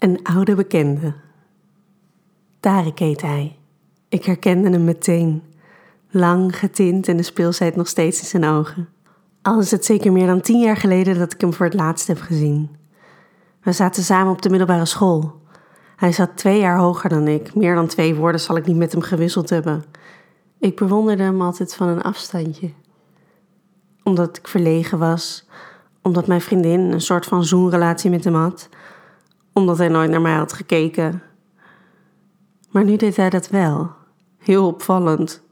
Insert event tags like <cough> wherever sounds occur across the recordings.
Een oude bekende. Tarek heet hij. Ik herkende hem meteen. Lang getint en de speelsheid nog steeds in zijn ogen. Al is het zeker meer dan tien jaar geleden dat ik hem voor het laatst heb gezien. We zaten samen op de middelbare school. Hij zat twee jaar hoger dan ik. Meer dan twee woorden zal ik niet met hem gewisseld hebben. Ik bewonderde hem altijd van een afstandje. Omdat ik verlegen was, omdat mijn vriendin een soort van zoenrelatie met hem had, omdat hij nooit naar mij had gekeken. Maar nu deed hij dat wel. Heel opvallend.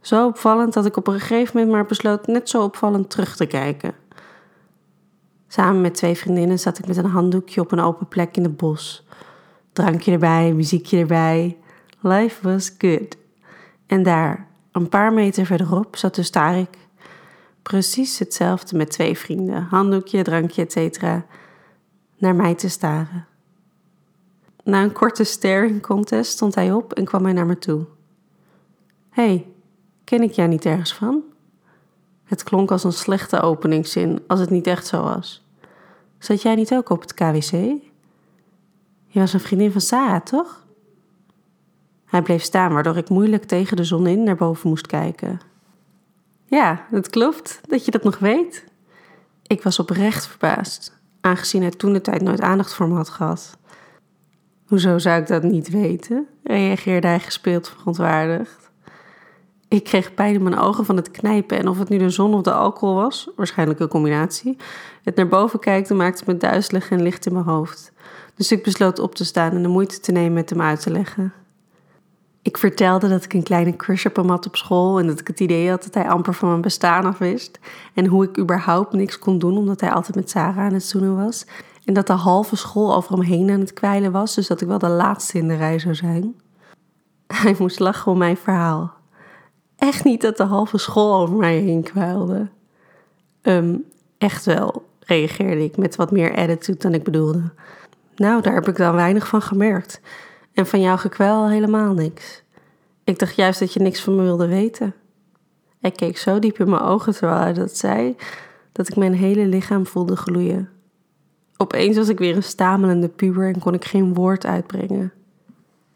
Zo opvallend dat ik op een gegeven moment maar besloot net zo opvallend terug te kijken. Samen met twee vriendinnen zat ik met een handdoekje op een open plek in het bos. Drankje erbij, muziekje erbij. Life was good. En daar, een paar meter verderop, zat dus Tarik. Precies hetzelfde met twee vrienden. Handdoekje, drankje, etc. Naar mij te staren. Na een korte staring contest stond hij op en kwam hij naar me toe. hey, ken ik jou niet ergens van? Het klonk als een slechte openingszin, als het niet echt zo was. Zat jij niet ook op het KWC? Je was een vriendin van Sarah, toch? Hij bleef staan, waardoor ik moeilijk tegen de zon in naar boven moest kijken. Ja, het klopt dat je dat nog weet. Ik was oprecht verbaasd, aangezien hij toen de tijd nooit aandacht voor me had gehad. Hoezo zou ik dat niet weten? reageerde hij gespeeld verontwaardigd. Ik kreeg pijn in mijn ogen van het knijpen en of het nu de zon of de alcohol was, waarschijnlijk een combinatie. Het naar boven kijken maakte me duizelig en licht in mijn hoofd. Dus ik besloot op te staan en de moeite te nemen met hem uit te leggen. Ik vertelde dat ik een kleine crush op hem had op school en dat ik het idee had dat hij amper van mijn bestaan af wist. En hoe ik überhaupt niks kon doen omdat hij altijd met Sarah aan het zoenen was. En dat de halve school over hem heen aan het kwijlen was, dus dat ik wel de laatste in de rij zou zijn. <laughs> Hij moest lachen om mijn verhaal. Echt niet dat de halve school over mij heen kwijlde. Um, echt wel, reageerde ik met wat meer attitude dan ik bedoelde. Nou, daar heb ik dan weinig van gemerkt. En van jouw gekwijl helemaal niks. Ik dacht juist dat je niks van me wilde weten. Hij keek zo diep in mijn ogen terwijl hij dat zei, dat ik mijn hele lichaam voelde gloeien. Opeens was ik weer een stamelende puber en kon ik geen woord uitbrengen.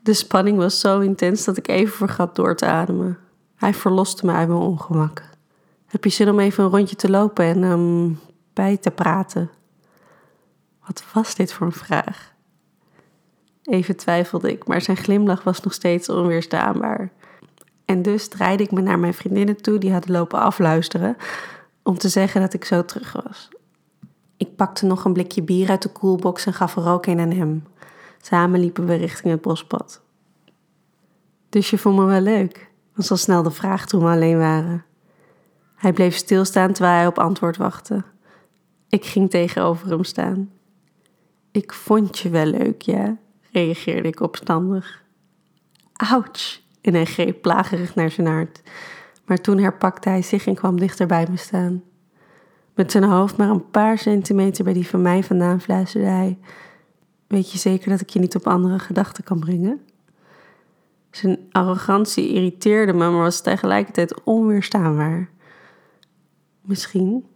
De spanning was zo intens dat ik even vergat door te ademen. Hij verloste me uit mijn ongemak. Heb je zin om even een rondje te lopen en um, bij te praten? Wat was dit voor een vraag? Even twijfelde ik, maar zijn glimlach was nog steeds onweerstaanbaar. En dus draaide ik me naar mijn vriendinnen toe, die hadden lopen afluisteren, om te zeggen dat ik zo terug was. Ik pakte nog een blikje bier uit de koelbox en gaf er ook een aan hem. Samen liepen we richting het bospad. Dus je vond me wel leuk, was al snel de vraag toen we alleen waren. Hij bleef stilstaan terwijl hij op antwoord wachtte. Ik ging tegenover hem staan. Ik vond je wel leuk, ja, reageerde ik opstandig. Ouch! En hij greep plagerig naar zijn hart. Maar toen herpakte hij zich en kwam dichter bij me staan. Met zijn hoofd maar een paar centimeter bij die van mij vandaan fluisterde hij: Weet je zeker dat ik je niet op andere gedachten kan brengen? Zijn arrogantie irriteerde me, maar was tegelijkertijd onweerstaanbaar. Misschien.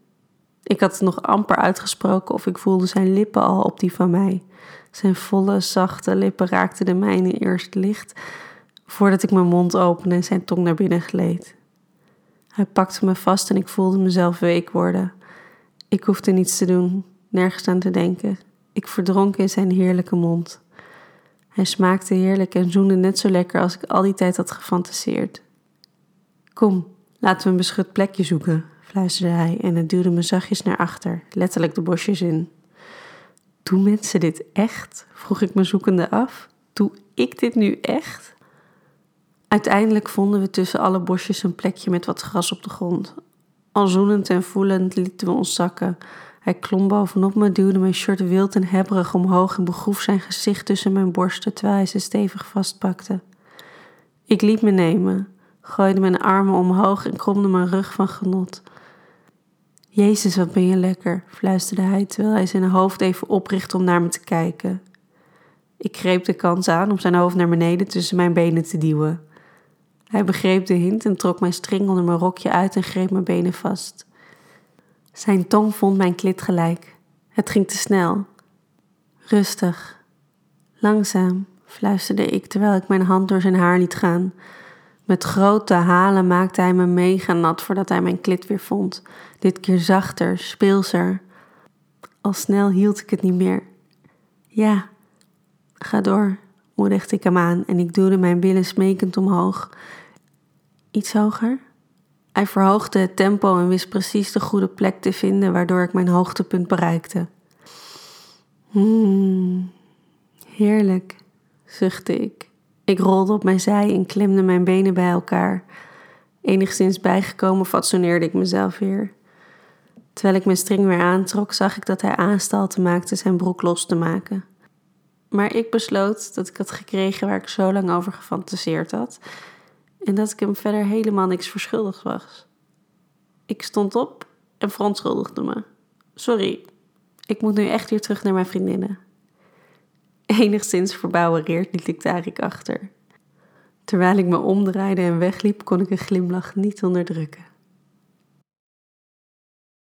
Ik had het nog amper uitgesproken of ik voelde zijn lippen al op die van mij. Zijn volle, zachte lippen raakten de mijne eerst licht, voordat ik mijn mond opende en zijn tong naar binnen gleed. Hij pakte me vast en ik voelde mezelf week worden. Ik hoefde niets te doen, nergens aan te denken. Ik verdronk in zijn heerlijke mond. Hij smaakte heerlijk en zoende net zo lekker als ik al die tijd had gefantaseerd. Kom, laten we een beschut plekje zoeken, fluisterde hij en het duwde me zachtjes naar achter, letterlijk de bosjes in. Doen mensen dit echt? vroeg ik me zoekende af. Doe ik dit nu echt? Uiteindelijk vonden we tussen alle bosjes een plekje met wat gras op de grond. Al zoenend en voelend lieten we ons zakken. Hij klom bovenop me, duwde mijn shirt wild en hebberig omhoog en begroef zijn gezicht tussen mijn borsten terwijl hij ze stevig vastpakte. Ik liet me nemen, gooide mijn armen omhoog en kromde mijn rug van genot. Jezus, wat ben je lekker, fluisterde hij terwijl hij zijn hoofd even oprichtte om naar me te kijken. Ik greep de kans aan om zijn hoofd naar beneden tussen mijn benen te duwen. Hij begreep de hint en trok mijn string onder mijn rokje uit en greep mijn benen vast. Zijn tong vond mijn klit gelijk. Het ging te snel. Rustig. Langzaam, fluisterde ik terwijl ik mijn hand door zijn haar liet gaan. Met grote halen maakte hij me mega nat voordat hij mijn klit weer vond. Dit keer zachter, speelser. Al snel hield ik het niet meer. Ja, ga door, moedigde ik hem aan en ik duwde mijn billen smekend omhoog. Iets hoger? Hij verhoogde het tempo en wist precies de goede plek te vinden waardoor ik mijn hoogtepunt bereikte. Hmm, heerlijk, zuchtte ik. Ik rolde op mijn zij en klemde mijn benen bij elkaar. Enigszins bijgekomen fatsoeneerde ik mezelf weer. Terwijl ik mijn string weer aantrok, zag ik dat hij aanstalten maakte zijn broek los te maken. Maar ik besloot dat ik had gekregen waar ik zo lang over gefantaseerd had en dat ik hem verder helemaal niks verschuldigd was. Ik stond op en verontschuldigde me. Sorry, ik moet nu echt weer terug naar mijn vriendinnen. Enigszins verbouwereerd liet ik Tarik achter. Terwijl ik me omdraaide en wegliep, kon ik een glimlach niet onderdrukken.